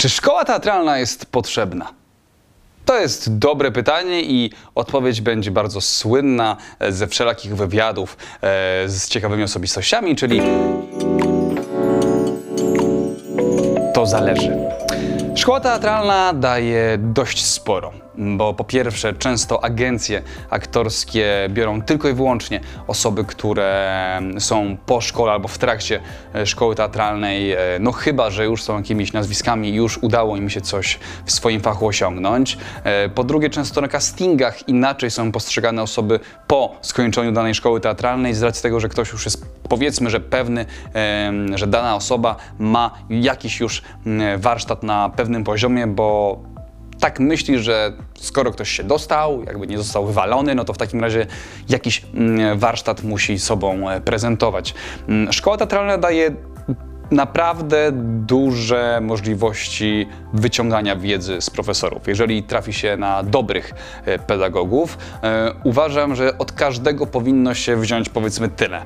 Czy szkoła teatralna jest potrzebna? To jest dobre pytanie i odpowiedź będzie bardzo słynna e, ze wszelakich wywiadów e, z ciekawymi osobistościami, czyli to zależy. Szkoła teatralna daje dość sporo, bo po pierwsze często agencje aktorskie biorą tylko i wyłącznie osoby, które są po szkole albo w trakcie e, szkoły teatralnej, e, no chyba, że już są jakimiś nazwiskami i już udało im się coś w swoim fachu osiągnąć. E, Po drugie, często na castingach inaczej są postrzegane osoby po skończeniu danej szkoły teatralnej z racji tego, że ktoś już jest powiedzmy, że pewny, że dana osoba ma jakiś już mm, warsztat na pewnym poziomie, bo tak myśli, że skoro ktoś się dostał, jakby nie został wywalony, no to w takim razie jakiś mm, warsztat musi sobą e, prezentować. Mm, Szkoła teatralna daje naprawdę duże możliwości wyciągania wiedzy z profesorów. Jeżeli trafi się na dobrych e, pedagogów, e, uważam, że od każdego powinno się wziąć powiedzmy tyle.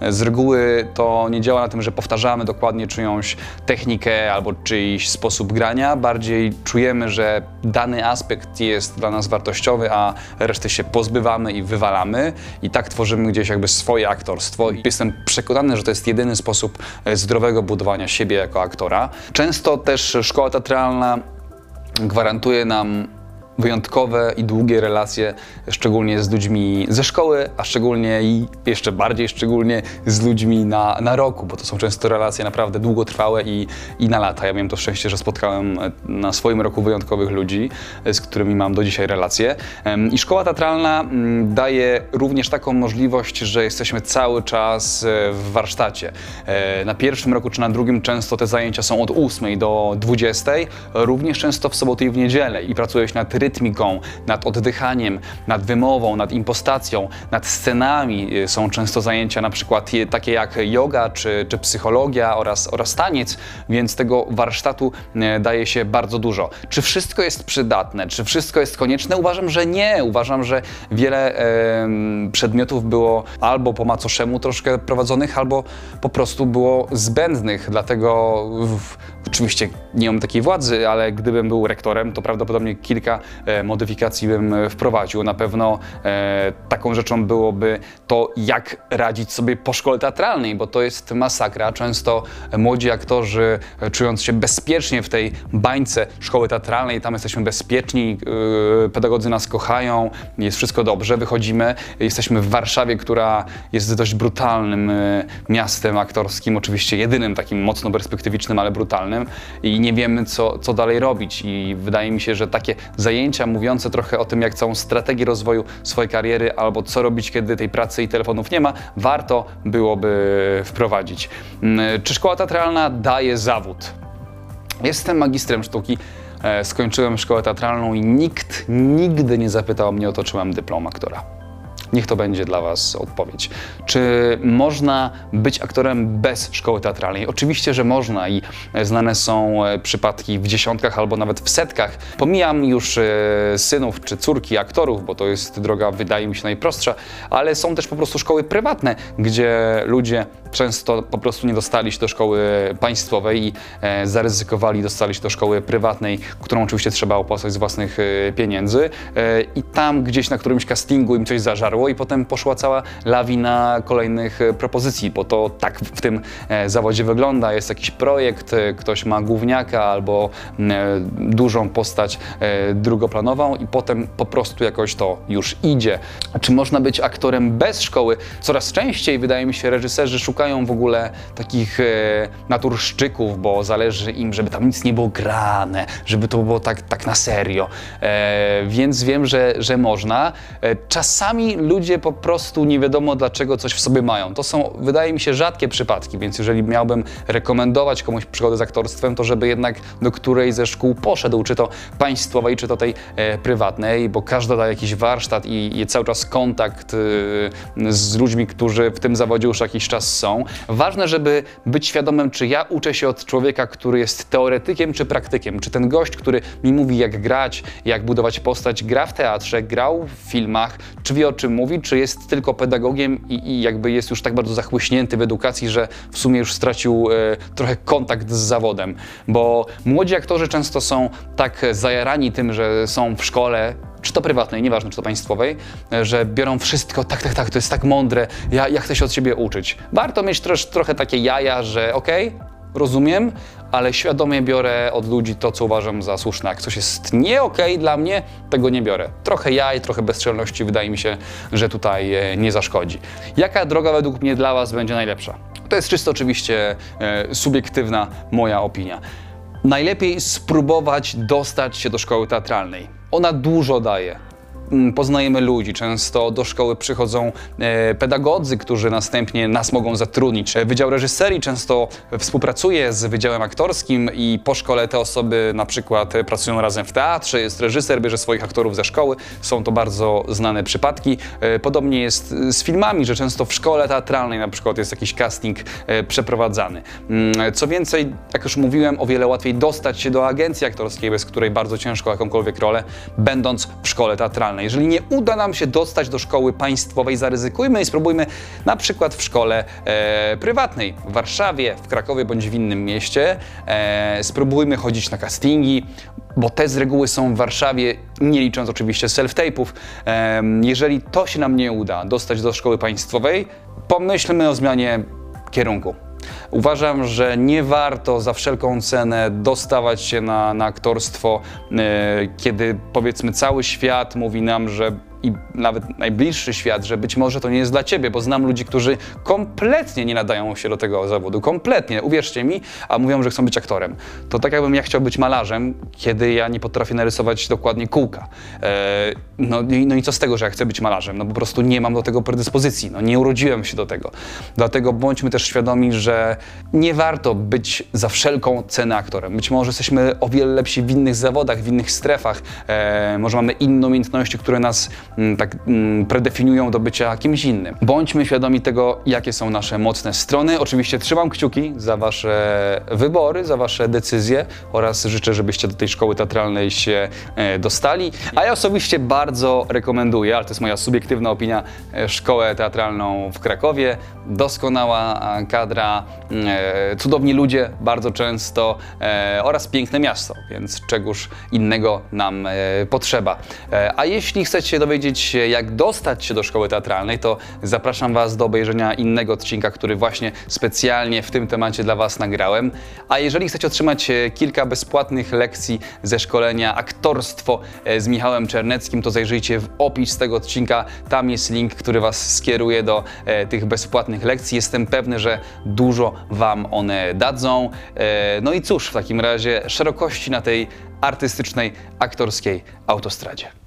E, Z reguły to nie działa na tym, że powtarzamy dokładnie czyjąś technikę albo czyjś sposób grania, bardziej czujemy, że dany aspekt jest dla nas wartościowy, a reszty się pozbywamy i wywalamy i tak tworzymy gdzieś jakby swoje aktorstwo. I jestem przekonany, że to jest jedyny sposób zdrowego budowania siebie jako aktora. Często też szkoła teatralna gwarantuje nam wyjątkowe i długie relacje, szczególnie z ludźmi ze szkoły, a szczególnie i jeszcze bardziej szczególnie z ludźmi na, na roku, bo to są często relacje naprawdę długotrwałe i, i na lata. Ja miałem to szczęście, że spotkałem e, na swoim roku wyjątkowych ludzi, e, z którymi mam do dzisiaj relacje. I szkoła teatralna mm, daje również taką możliwość, że jesteśmy cały czas e, w warsztacie. Na pierwszym roku czy na drugim często te zajęcia są od 8 do 20, również często w sobotę i w niedzielę i pracuje się nad rytmiką, nad oddychaniem, nad wymową, nad impostacją, nad scenami. Y, Są często zajęcia na przykład takie jak yoga czy, czy psychologia oraz, oraz taniec, więc tego warsztatu e, daje się bardzo dużo. Czy wszystko jest przydatne? Czy wszystko jest konieczne? Uważam, że nie. Uważam, że wiele em, przedmiotów było albo po macoszemu troszkę prowadzonych, albo po prostu było zbędnych. Dlatego w, oczywiście nie mam takiej władzy, ale gdybym był rektorem, to prawdopodobnie kilka e, modyfikacji bym e, wprowadził. Na pewno e, taką rzeczą byłoby to, jak radzić sobie po szkole teatralnej, bo to jest masakra. Często młodzi aktorzy, czując się bezpiecznie w tej bańce szkoły teatralnej, tam jesteśmy bezpieczni, pedagodzy nas kochają, jest wszystko dobrze, wychodzimy, jesteśmy w Warszawie, która jest dość brutalnym miastem aktorskim, oczywiście jedynym takim mocno perspektywicznym, ale brutalnym i nie wiemy, co, co dalej robić. I wydaje mi się, że takie zajęcia mówiące trochę o tym, jak całą strategię rozwoju swojej kariery albo co robić, kiedy tej pracy i telefonów nie ma, warto byłoby wprowadzić. Mm, Czy szkoła teatralna daje zawód? Jestem magistrem sztuki, e, skończyłem szkołę teatralną i nikt nigdy nie zapytał mnie o to, czy mam dyplom aktora. Niech to będzie dla Was odpowiedź. Czy można być aktorem bez szkoły teatralnej? Oczywiście, że można i znane są e, przypadki w dziesiątkach albo nawet w setkach. Pomijam już e, synów czy córki aktorów, bo to jest droga, wydaje mi się, najprostsza, ale są też po prostu szkoły prywatne, gdzie ludzie często po prostu nie dostali się do szkoły państwowej i e, zaryzykowali, dostali się do szkoły prywatnej, którą oczywiście trzeba opłacać z własnych pieniędzy. I tam gdzieś na którymś castingu im coś zażarło i potem poszła cała lawina kolejnych e, propozycji, bo to tak w tym e, zawodzie wygląda. Jest jakiś projekt, e, ktoś ma główniaka albo dużą postać drugoplanową i potem po prostu jakoś to już idzie. Czy można być aktorem bez szkoły? Coraz częściej wydaje mi się reżyserzy szukają w ogóle takich naturszczyków, bo zależy im, żeby tam nic nie było grane, żeby to było tak, tak na serio. Więc wiem, że, że można. Czasami ludzie po prostu nie wiadomo dlaczego coś w sobie mają. To są, wydaje mi się, rzadkie przypadki, więc jeżeli miałbym rekomendować komuś przygodę z aktorstwem, to żeby jednak do której ze szkół poszedł, czy to państwowej, czy to tej e, prywatnej, bo każda da jakiś warsztat i, i cały czas kontakt e, z ludźmi, którzy w tym zawodzie już jakiś czas są. Ważne, żeby być świadomym, czy ja uczę się od człowieka, który jest teoretykiem, czy praktykiem. Czy ten gość, który mi mówi, jak grać, jak budować postać, gra w teatrze, grał w filmach, czy wie o czym mówi, czy jest tylko pedagogiem i, i jakby jest już tak bardzo zachłyśnięty w edukacji, że w sumie już stracił e, trochę kontakt z zawodem. Bo młodzi aktorzy często są tak zajarani tym, że są w szkole, czy to prywatnej, nieważne czy to państwowej, e, że biorą wszystko, tak, tak, tak, to jest tak mądre, ja, ja chcę się od ciebie uczyć. Warto mieć też trochę takie jaja, że okej, rozumiem, ale świadomie biorę od ludzi to, co uważam za słuszne. Jak coś jest nie okej dla mnie, tego nie biorę. Trochę jaj, trochę bezczelności wydaje mi się, że tutaj e, nie zaszkodzi. Jaka droga według mnie dla Was będzie najlepsza? To jest czysto oczywiście e, subiektywna moja opinia. Najlepiej spróbować dostać się do szkoły teatralnej. Ona dużo daje. Mm, Poznajemy ludzi, często do szkoły przychodzą e, pedagodzy, którzy następnie nas mogą zatrudnić. E, Wydział Reżyserii często współpracuje z Wydziałem Aktorskim i po szkole te osoby na przykład e, pracują razem w teatrze, jest reżyser, bierze swoich aktorów ze szkoły. Są to bardzo znane przypadki. Podobnie jest z filmami, że często w szkole teatralnej na przykład jest jakiś casting przeprowadzany. Mm, Co więcej, jak już mówiłem, o wiele łatwiej dostać się do agencji aktorskiej, bez której bardzo ciężko jakąkolwiek rolę, będąc w szkole teatralnej. Jeżeli nie uda nam się dostać do szkoły państwowej, zaryzykujmy i spróbujmy na przykład w szkole e, prywatnej w Warszawie, w Krakowie bądź w innym mieście. E, spróbujmy chodzić na castingi, bo te z reguły są w Warszawie, nie licząc oczywiście self-tape'ów. Em, jeżeli to się nam nie uda dostać do szkoły państwowej, pomyślmy o zmianie kierunku. Uważam, że nie warto za wszelką cenę dostawać się na, na aktorstwo, e, kiedy powiedzmy cały świat mówi nam, że i nawet najbliższy świat, że być może to nie jest dla ciebie, bo znam ludzi, którzy kompletnie nie nadają się do tego zawodu, kompletnie, uwierzcie mi, a mówią, że chcą być aktorem. To tak jakbym ja chciał być malarzem, kiedy ja nie potrafię narysować dokładnie kółka. E, no, i- no i co z tego, że ja chcę być malarzem? No po prostu nie mam do tego predyspozycji, no nie urodziłem się do tego. Dlatego bądźmy też świadomi, że nie warto być za wszelką cenę aktorem. Być może jesteśmy o wiele lepsi w innych zawodach, w innych strefach, e, może mamy inne umiejętności, które nas tak mm, predefiniują do bycia kimś innym. Bądźmy świadomi tego, jakie są nasze mocne strony. Oczywiście trzymam kciuki za Wasze wybory, za Wasze decyzje oraz życzę, żebyście do tej szkoły teatralnej się e, dostali. A ja osobiście bardzo rekomenduję, ale to jest moja subiektywna opinia, e, szkołę teatralną w Krakowie. Doskonała kadra, e, cudowni ludzie bardzo często oraz piękne miasto, więc czegoż innego nam potrzeba. A jeśli chcecie dowiedzieć się, jak dostać się do szkoły teatralnej, to zapraszam Was do obejrzenia innego odcinka, który właśnie specjalnie w tym temacie dla Was nagrałem. A jeżeli chcecie otrzymać e, kilka bezpłatnych lekcji ze szkolenia aktorstwo e, z Michałem Czerneckim, to zajrzyjcie w opis tego odcinka. Tam jest link, który Was skieruje do e, tych bezpłatnych lekcji. Jestem pewny, że dużo Wam one dadzą. No i cóż, w takim razie szerokości na tej artystycznej, aktorskiej autostradzie.